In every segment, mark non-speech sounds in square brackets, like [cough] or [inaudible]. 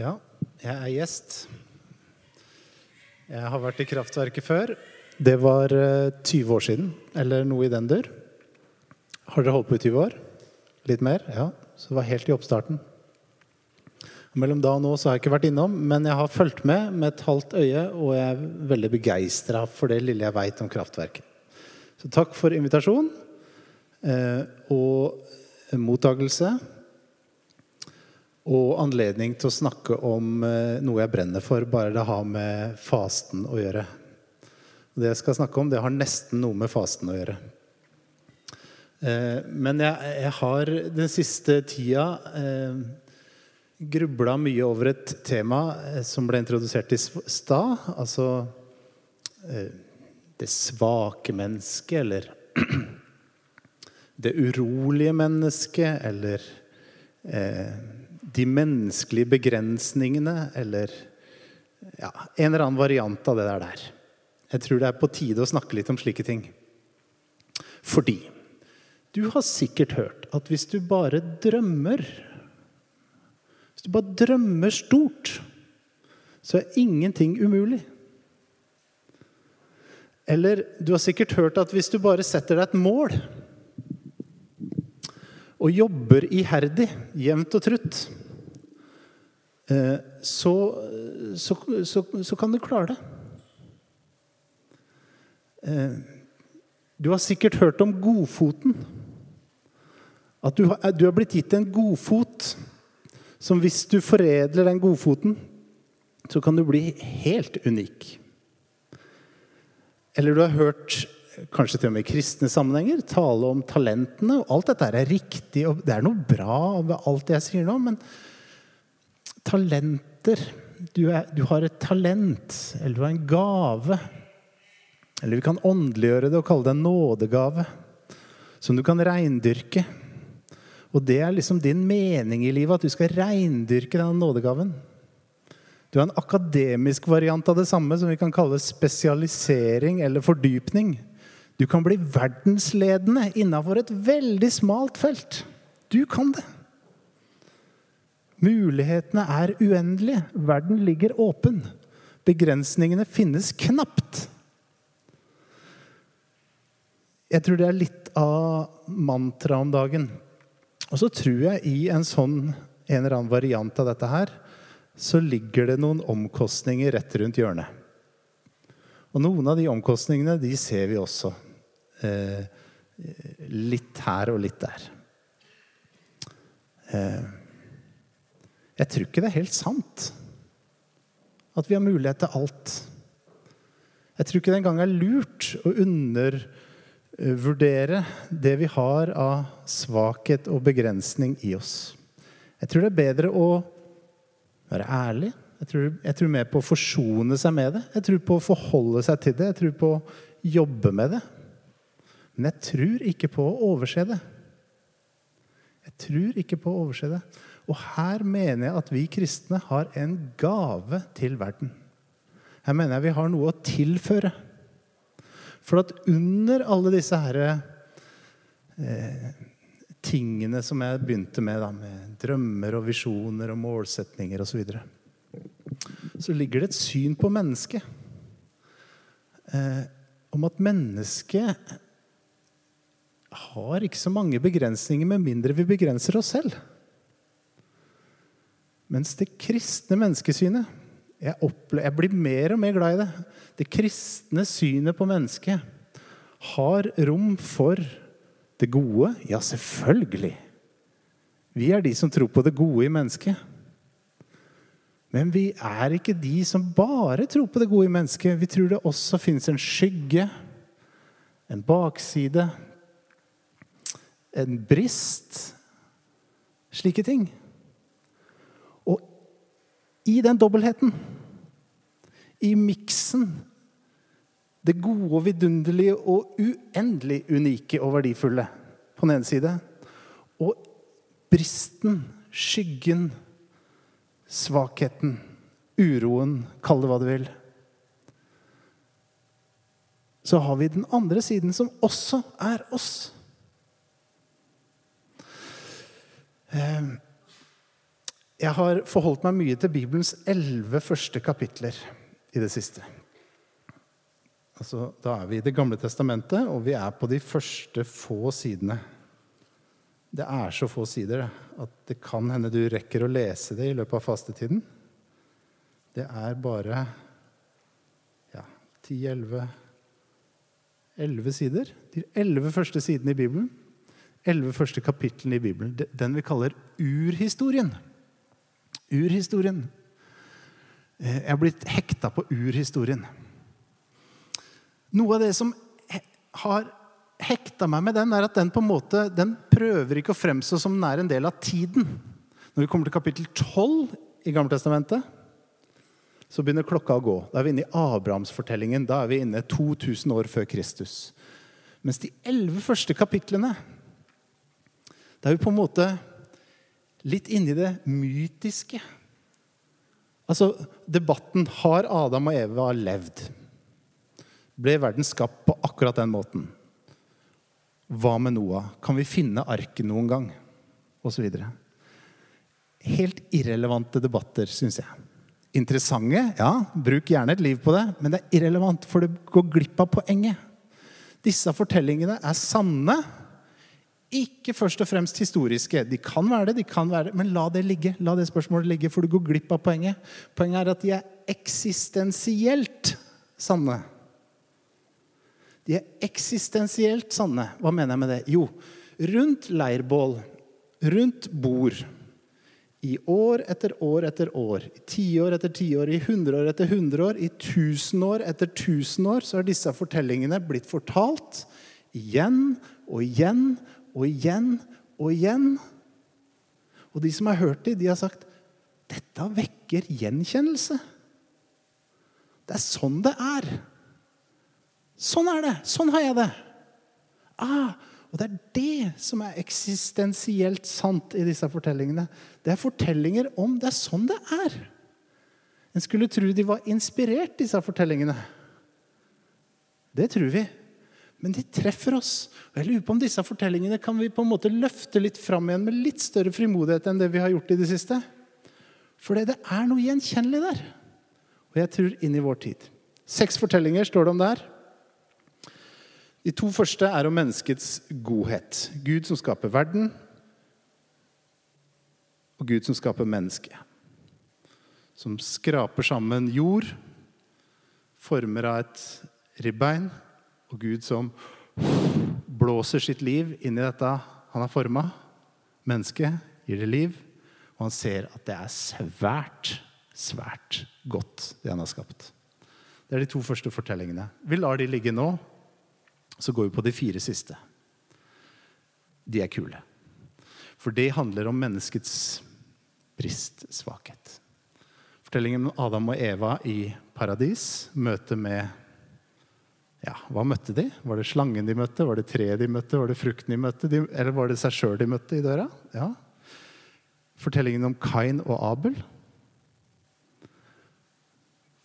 Ja, jeg er gjest. Jeg har vært i Kraftverket før. Det var eh, 20 år siden, eller noe i den dur. Har dere holdt på i 20 år? Litt mer? Ja. Så det var helt i oppstarten. Mellom da og nå så har jeg ikke vært innom, men jeg har fulgt med med et halvt øye, og jeg er veldig begeistra for det lille jeg veit om kraftverket. Så takk for invitasjon eh, og mottagelse. Og anledning til å snakke om eh, noe jeg brenner for, bare det har med fasten å gjøre. Det jeg skal snakke om, det har nesten noe med fasten å gjøre. Eh, men jeg, jeg har den siste tida eh, grubla mye over et tema som ble introdusert i stad. Altså det svake mennesket, eller [clears throat] det urolige mennesket, eller eh, de menneskelige begrensningene, eller ja, en eller annen variant av det der. Jeg tror det er på tide å snakke litt om slike ting. Fordi du har sikkert hørt at hvis du bare drømmer hvis du bare drømmer stort, så er ingenting umulig. Eller du har sikkert hørt at hvis du bare setter deg et mål og jobber iherdig, jevnt og trutt, eh, så, så, så, så kan du klare det. Eh, du har sikkert hørt om godfoten. At du, du har blitt gitt en godfot som hvis du foredler den godfoten, så kan du bli helt unik. Eller du har hørt, kanskje til og med i kristne sammenhenger, tale om talentene. og Alt dette er riktig, og det er noe bra ved alt det jeg sier nå, men talenter du, er, du har et talent, eller du har en gave. Eller vi kan åndeliggjøre det og kalle det en nådegave. Som du kan reindyrke. Og det er liksom din mening i livet, at du skal reindyrke denne nådegaven. Du har en akademisk variant av det samme, som vi kan kalle spesialisering eller fordypning. Du kan bli verdensledende innafor et veldig smalt felt. Du kan det. Mulighetene er uendelige. Verden ligger åpen. Begrensningene finnes knapt. Jeg tror det er litt av mantraet om dagen. Og så tror jeg i en sånn en eller annen variant av dette her, så ligger det noen omkostninger rett rundt hjørnet. Og noen av de omkostningene de ser vi også. Eh, litt her og litt der. Eh, jeg tror ikke det er helt sant at vi har mulighet til alt. Jeg tror ikke det engang er lurt å under Eh, det vi har av svakhet og begrensning i oss. Jeg tror det er bedre å være ærlig. Jeg tror, jeg tror mer på å forsone seg med det. Jeg tror på å forholde seg til det. Jeg tror på å jobbe med det. Men jeg tror ikke på å overse det. Jeg tror ikke på å overse det. Og her mener jeg at vi kristne har en gave til verden. Her mener jeg vi har noe å tilføre. For at under alle disse her, eh, tingene som jeg begynte med, da, med drømmer og visjoner og målsetninger osv., så, videre, så ligger det et syn på mennesket. Eh, om at mennesket har ikke så mange begrensninger med mindre vi begrenser oss selv. Mens det kristne menneskesynet jeg, opplever, jeg, blir mer og mer glad i det. Det kristne synet på mennesket har rom for det gode. Ja, selvfølgelig. Vi er de som tror på det gode i mennesket. Men vi er ikke de som bare tror på det gode i mennesket. Vi tror det også fins en skygge, en bakside, en brist. Slike ting. Og I den dobbeltheten, i miksen Det gode og vidunderlige og uendelig unike og verdifulle på den ene side. Og bristen, skyggen, svakheten, uroen, kall det hva du vil. Så har vi den andre siden, som også er oss. Eh, Jeg har forholdt meg mye til Bibelens elleve første kapitler i det siste. Altså, da er vi i Det gamle testamentet, og vi er på de første få sidene. Det er så få sider at det kan hende du rekker å lese det i løpet av fastetiden. Det er bare ja, 10-11 11 sider. De elleve første sidene i Bibelen. Elleve første kapitlene i Bibelen. Den vi kaller urhistorien. Urhistorien. Eh, jeg har blitt hekta på urhistorien. Noe av det som har hekta meg med den, er at den på en måte, den prøver ikke å fremstå som den er en del av tiden. Når vi kommer til kapittel 12 i Gammeltestamentet, så begynner klokka å gå. Da er vi inne i Abrahamsfortellingen. Da er vi inne 2000 år før Kristus. Mens de elleve første kapitlene, da er jo på en måte litt inni det mytiske. Altså debatten har Adam og Eva levd. Ble verden skapt på akkurat den måten? Hva med Noah? Kan vi finne arken noen gang? Og så videre. Helt irrelevante debatter, syns jeg. Interessante, ja. Bruk gjerne et liv på det. Men det er irrelevant, for det går glipp av poenget. Disse fortellingene er sanne. Ikke først og fremst historiske. De kan være det, de kan være det, men la det ligge. La det spørsmålet ligge, for du går glipp av poenget. Poenget er at de er eksistensielt sanne. De er eksistensielt sanne. Hva mener jeg med det? Jo, rundt leirbål, rundt bord, i år etter år etter år, i tiår etter tiår, i hundreår etter hundreår, i tusenår etter tusenår, så har disse fortellingene blitt fortalt igjen og igjen og igjen og igjen. Og de som har hørt det, de har sagt dette vekker gjenkjennelse. Det er sånn det er. Sånn er det! Sånn har jeg det! Ah, og det er det som er eksistensielt sant i disse fortellingene. Det er fortellinger om det er sånn det er. En skulle tro de var inspirert, disse fortellingene. Det tror vi. Men de treffer oss. Og jeg lurer på om disse fortellingene kan vi på en måte løfte litt fram igjen med litt større frimodighet enn det vi har gjort i det siste. For det er noe gjenkjennelig der. Og jeg tror inn i vår tid. Seks fortellinger står det om der. De to første er om menneskets godhet. Gud som skaper verden, og Gud som skaper mennesket. Som skraper sammen jord, former av et ribbein, og Gud som blåser sitt liv inn i dette han har forma. Mennesket gir det liv, og han ser at det er svært, svært godt, det han har skapt. Det er de to første fortellingene. Vi lar de ligge nå. Så går vi på de fire siste. De er kule. For det handler om menneskets brist, svakhet. Fortellingen om Adam og Eva i paradis. møtet med ja, Hva møtte de? Var det slangen de møtte? Var det treet de møtte? Var det frukten de møtte? De, eller var det seg sjøl de møtte i døra? Ja. Fortellingen om Kain og Abel.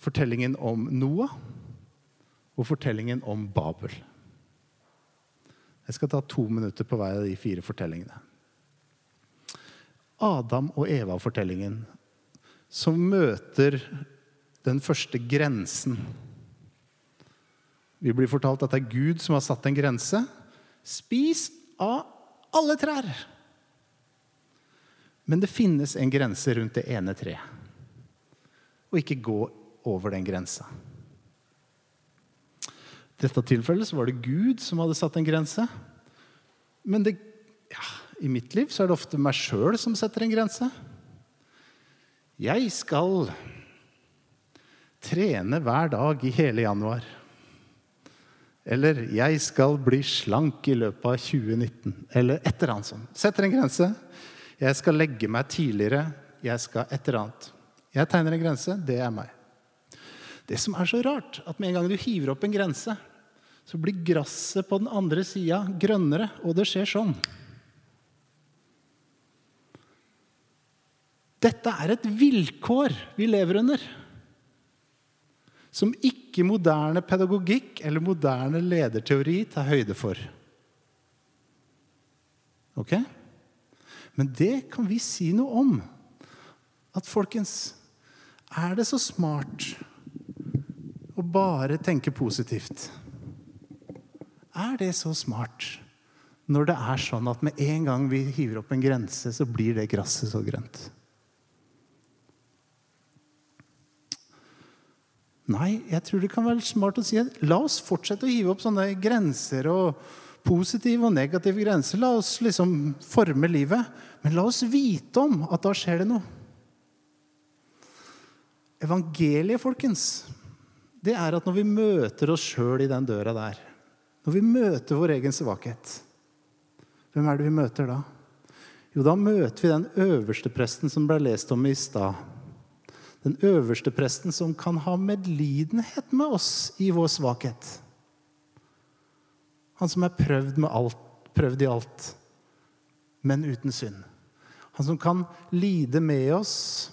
Fortellingen om Noah. Og fortellingen om Babel. Jeg skal ta to minutter på hver av de fire fortellingene. Adam og Eva-fortellingen, som møter den første grensen. Vi blir fortalt at det er Gud som har satt en grense. Spis av alle trær! Men det finnes en grense rundt det ene treet. Og ikke gå over den grensa dette tilfellet var det Gud som hadde satt en grense. Men det, ja, i mitt liv så er det ofte meg sjøl som setter en grense. Jeg skal trene hver dag i hele januar. Eller 'jeg skal bli slank i løpet av 2019'. Eller et eller annet sånt. Setter en grense. Jeg skal legge meg tidligere. Jeg skal et eller annet. Jeg tegner en grense. Det er meg. Det som er så rart, at med en gang du hiver opp en grense, så blir gresset på den andre sida grønnere, og det skjer sånn. Dette er et vilkår vi lever under, som ikke moderne pedagogikk eller moderne lederteori tar høyde for. Ok? Men det kan vi si noe om. at folkens, er det så smart å bare tenke positivt? Er det så smart når det er sånn at med en gang vi hiver opp en grense, så blir det gresset så grønt? Nei, jeg tror det kan være smart å si at la oss fortsette å hive opp sånne grenser og positive og negative grenser. La oss liksom forme livet. Men la oss vite om at da skjer det noe. Evangeliet, folkens, det er at når vi møter oss sjøl i den døra der, når vi møter vår egen svakhet Hvem er det vi møter da? Jo, da møter vi den øverste presten som ble lest om i stad. Den øverste presten som kan ha medlidenhet med oss i vår svakhet. Han som er prøvd, alt, prøvd i alt, men uten synd. Han som kan lide med oss.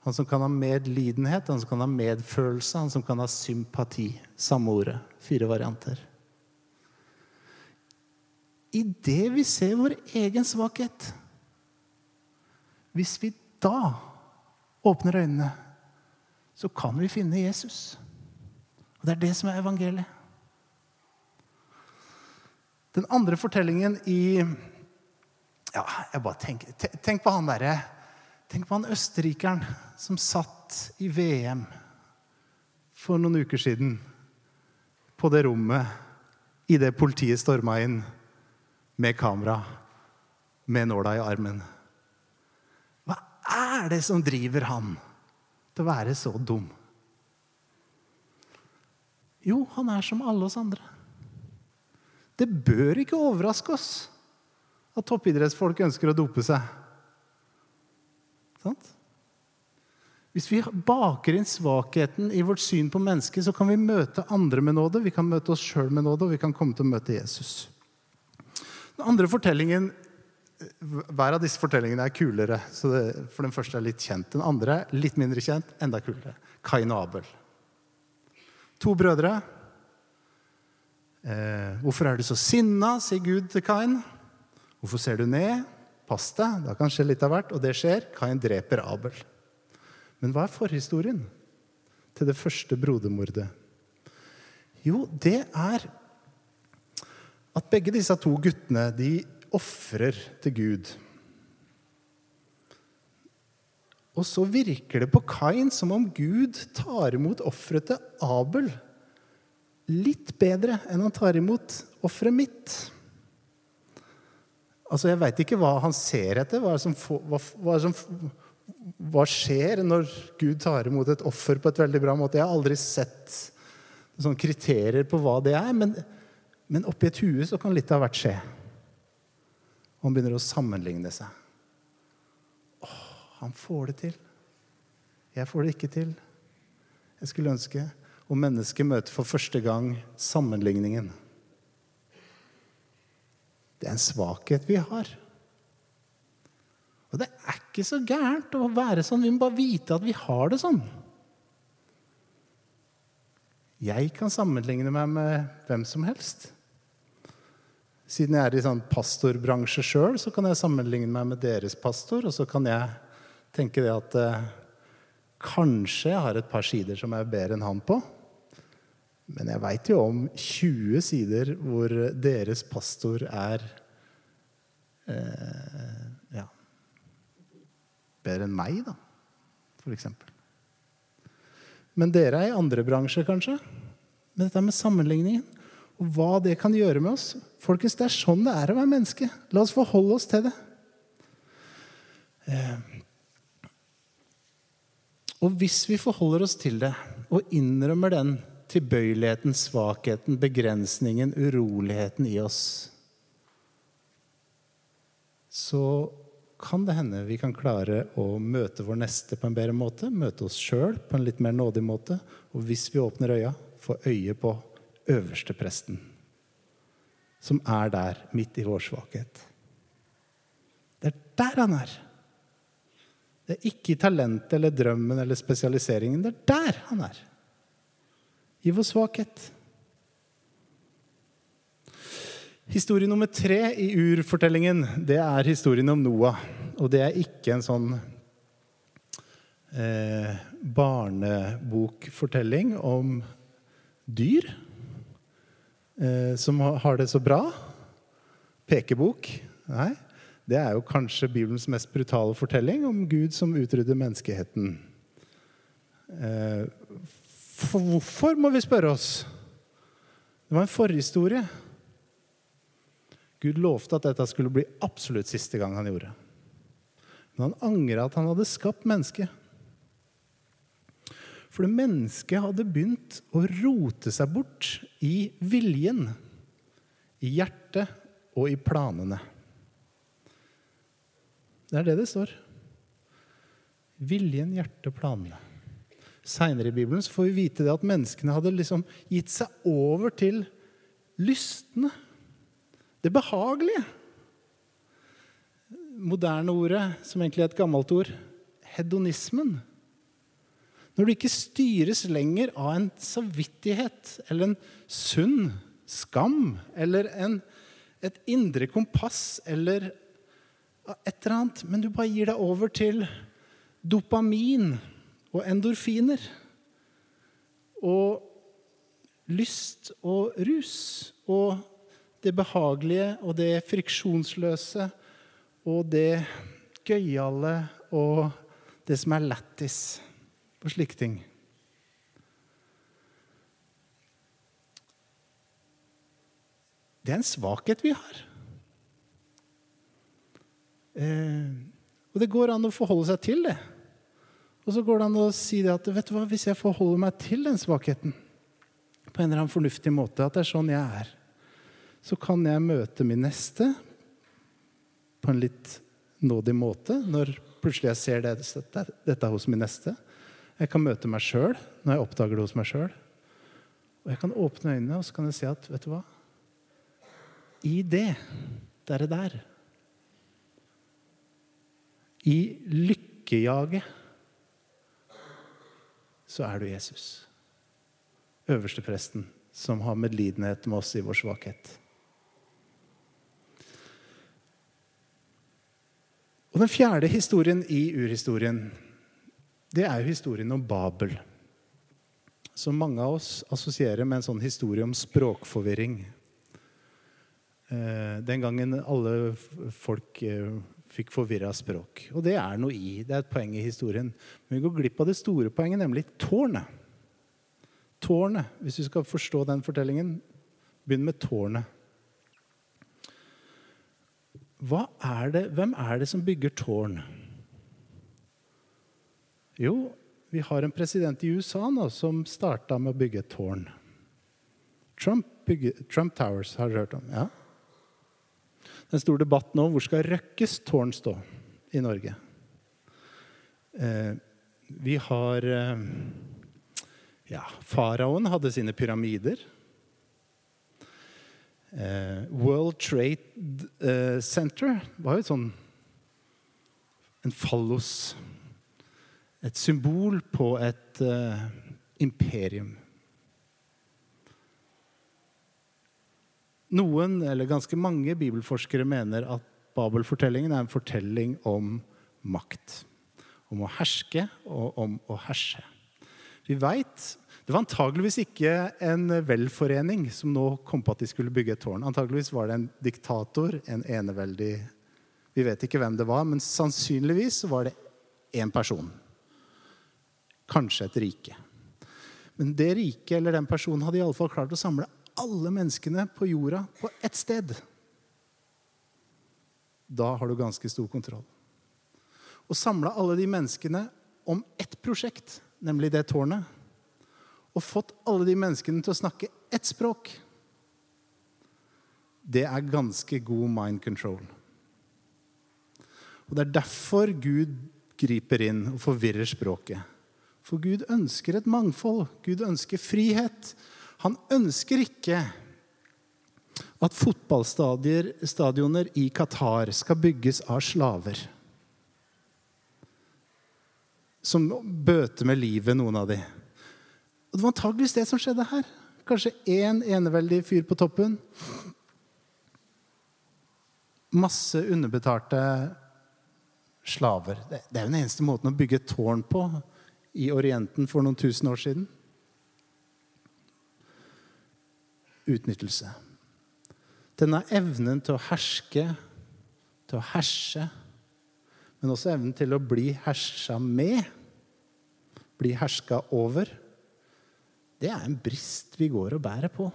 Han som kan ha medlidenhet, han som kan ha medfølelse, han som kan ha sympati. Samme ordet. Fire varianter. Idet vi ser vår egen svakhet Hvis vi da åpner øynene, så kan vi finne Jesus. Og Det er det som er evangeliet. Den andre fortellingen i ja, jeg bare tenker, Tenk på han derre Tenk på han østerrikeren som satt i VM for noen uker siden. På det rommet idet politiet storma inn med kamera, med nåla i armen. Er det som driver han til å være så dum? Jo, han er som alle oss andre. Det bør ikke overraske oss at toppidrettsfolk ønsker å dope seg. Sant? Hvis vi baker inn svakheten i vårt syn på mennesket, så kan vi møte andre med nåde, vi kan møte oss sjøl med nåde, og vi kan komme til å møte Jesus. Den andre fortellingen, Hver av disse fortellingene er kulere. så det, For den første er litt kjent. Den andre litt mindre kjent, enda kulere. Kain og Abel. To brødre. Eh, 'Hvorfor er du så sinna?' sier Gud til Kain. Hvorfor ser du ned? Pass deg, da kan skje litt av hvert. Og det skjer. Kain dreper Abel. Men hva er forhistorien til det første brodermordet? Jo, det er at begge disse to guttene de ofrer til Gud. Og så virker det på Kain som om Gud tar imot offeret til Abel litt bedre enn han tar imot offeret mitt. Altså, Jeg veit ikke hva han ser etter. Hva, som, hva, hva, som, hva, skjer når Gud tar imot et offer på et veldig bra måte? Jeg har aldri sett sånne kriterier på hva det er. Men, men oppi et hue så kan litt av hvert skje. Og han begynner å sammenligne seg. Åh, han får det til. Jeg får det ikke til. Jeg skulle ønske om mennesket møter for første gang sammenligningen. Det er en svakhet vi har. Og det er ikke så gærent å være sånn. Vi må bare vite at vi har det sånn. Jeg kan sammenligne meg med hvem som helst. Siden jeg er i sånn pastorbransje sjøl, så kan jeg sammenligne meg med deres pastor. Og så kan jeg tenke det at eh, kanskje jeg har et par sider som jeg er bedre enn han på. Men jeg veit jo om 20 sider hvor deres pastor er eh, ja, bedre enn meg, da, eksempel. Men dere er i andre bransjer, kanskje. Men dette med sammenligningen og hva det kan gjøre med oss Folkens, det er sånn det er å være menneske. La oss forholde oss til det. Eh, og hvis vi forholder oss til det og innrømmer den tilbøyeligheten, svakheten, begrensningen, uroligheten i oss, så kan det hende vi kan klare å møte vår neste på en bedre måte, møte oss sjøl på en litt mer nådig måte, og hvis vi åpner øya, få øye på øverstepresten, som er der midt i vår svakhet. Det er der han er. Det er ikke i talentet eller drømmen eller spesialiseringen. Det er der han er i vår svakhet. Historie nummer tre i urfortellingen det er historien om Noah. Og det er ikke en sånn eh, barnebokfortelling om dyr eh, som har det så bra. Pekebok. Nei, det er jo kanskje Bibelens mest brutale fortelling om Gud som utrydder menneskeheten. Eh, for hvorfor, må vi spørre oss. Det var en forhistorie. Gud lovte at dette skulle bli absolutt siste gang han gjorde. Men han angra at han hadde skapt mennesket. For det mennesket hadde begynt å rote seg bort i viljen, i hjertet og i planene. Det er det det står. Viljen, hjertet, planene. Seinere i Bibelen får vi vite at menneskene hadde liksom gitt seg over til lystne. Det behagelige. Moderne ordet, som egentlig er et gammelt ord, hedonismen. Når du ikke styres lenger av en samvittighet eller en sunn skam eller en, et indre kompass eller et eller annet, men du bare gir deg over til dopamin og endorfiner og lyst og rus og det behagelige og det friksjonsløse og det gøyale og det som er lættis på slike ting. Det er en svakhet vi har. Eh, og det går an å forholde seg til det. Og så går det an å si det at vet du hva, hvis jeg forholder meg til den svakheten på en eller annen fornuftig måte, at det er sånn jeg er, så kan jeg møte min neste på en litt nådig måte når plutselig jeg ser det, dette, dette hos min neste. Jeg kan møte meg sjøl når jeg oppdager det hos meg sjøl. Og jeg kan åpne øynene og så kan jeg si at vet du hva? I det, der er der I lykkejaget så er du Jesus. Øverstepresten som har medlidenhet med oss i vår svakhet. Og den fjerde historien i urhistorien det er jo historien om Babel. Som mange av oss assosierer med en sånn historie om språkforvirring. Eh, den gangen alle folk eh, fikk forvirra språk. Og det er noe i. Det er et poeng i historien. Men vi går glipp av det store poenget, nemlig tårnet. Tårnet. Hvis du skal forstå den fortellingen, begynn med tårnet. Er det, hvem er det som bygger tårn? Jo, vi har en president i USA nå som starta med å bygge et tårn. Trump, bygge, Trump Towers har dere hørt om? Ja. Det er en stor debatt nå hvor skal Røkkes tårn stå i Norge. Eh, vi har eh, ja, Faraoen hadde sine pyramider. Eh, World Trade eh, Center var jo sånn en fallos et symbol på et uh, imperium. Noen, eller ganske mange, bibelforskere mener at Babel-fortellingen er en fortelling om makt. Om å herske og om å herse. Vi veit Det var antageligvis ikke en velforening som nå kom på at de skulle bygge et tårn. Antageligvis var det en diktator, en eneveldig Vi vet ikke hvem det var, men sannsynligvis var det én person kanskje et rike. Men det riket eller den personen hadde i alle fall klart å samle alle menneskene på jorda på ett sted. Da har du ganske stor kontroll. Å samle alle de menneskene om ett prosjekt, nemlig det tårnet, og fått alle de menneskene til å snakke ett språk, det er ganske god mind control. Og Det er derfor Gud griper inn og forvirrer språket. For Gud ønsker et mangfold. Gud ønsker frihet. Han ønsker ikke at fotballstadioner i Qatar skal bygges av slaver. Som bøter med livet, noen av de. Og Det var antageligvis det som skjedde her. Kanskje én eneveldig fyr på toppen. Masse underbetalte slaver. Det er jo den eneste måten å bygge et tårn på i Orienten for noen tusen år siden. Utnyttelse. Denne evnen til å herske, til å herse, men også evnen til å bli hersa med, bli herska over, det er en brist vi går og bærer på.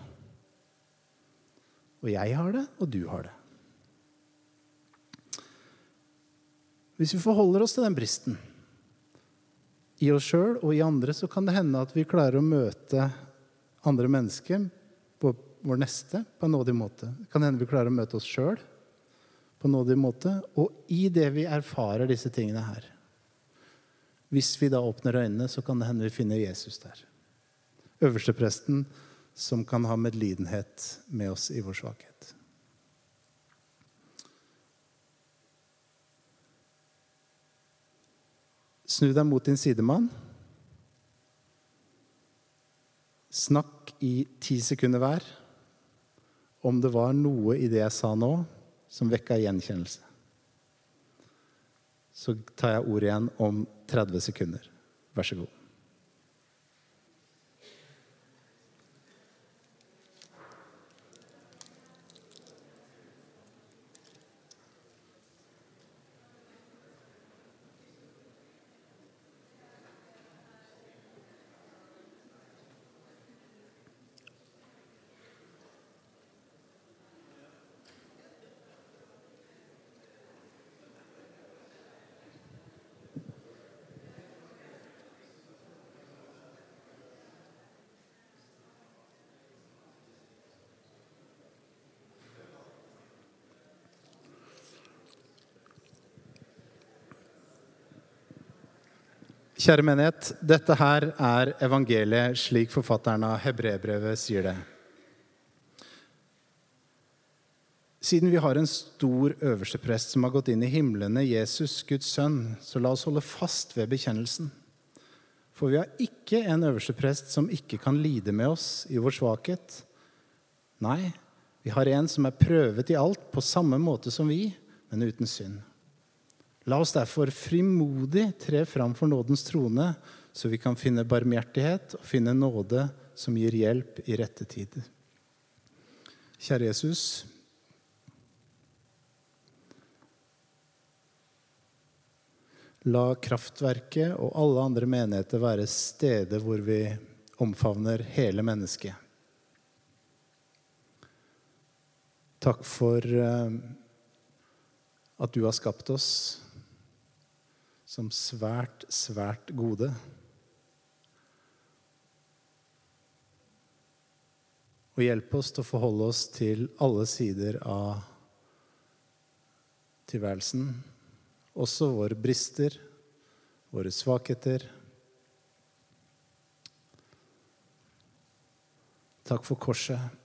Og jeg har det, og du har det. Hvis vi forholder oss til den bristen i oss sjøl og i andre, så kan det hende at vi klarer å møte andre mennesker på vår neste på en nådig måte. Det kan hende vi klarer å møte oss sjøl på en nådig måte. Og i det vi erfarer disse tingene her Hvis vi da åpner øynene, så kan det hende vi finner Jesus der. Øverstepresten som kan ha medlidenhet med oss i vår svakhet. Snu deg mot din sidemann. Snakk i ti sekunder hver om det var noe i det jeg sa nå, som vekka gjenkjennelse. Så tar jeg ordet igjen om 30 sekunder. Vær så god. Kjære menighet, dette her er evangeliet slik forfatteren av Hebrebrevet sier det. Siden vi har en stor øversteprest som har gått inn i himlene, Jesus, Guds sønn, så la oss holde fast ved bekjennelsen. For vi har ikke en øversteprest som ikke kan lide med oss i vår svakhet. Nei, vi har en som er prøvet i alt på samme måte som vi, men uten synd. La oss derfor frimodig tre fram for nådens trone, så vi kan finne barmhjertighet og finne nåde som gir hjelp i rette tid. Kjære Jesus. La kraftverket og alle andre menigheter være steder hvor vi omfavner hele mennesket. Takk for eh, at du har skapt oss som svært, svært gode. Og hjelpe oss til å forholde oss til alle sider av tilværelsen, også våre brister, våre svakheter. Takk for korset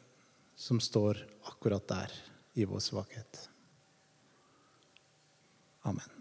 som står akkurat der i vår svakhet. Amen.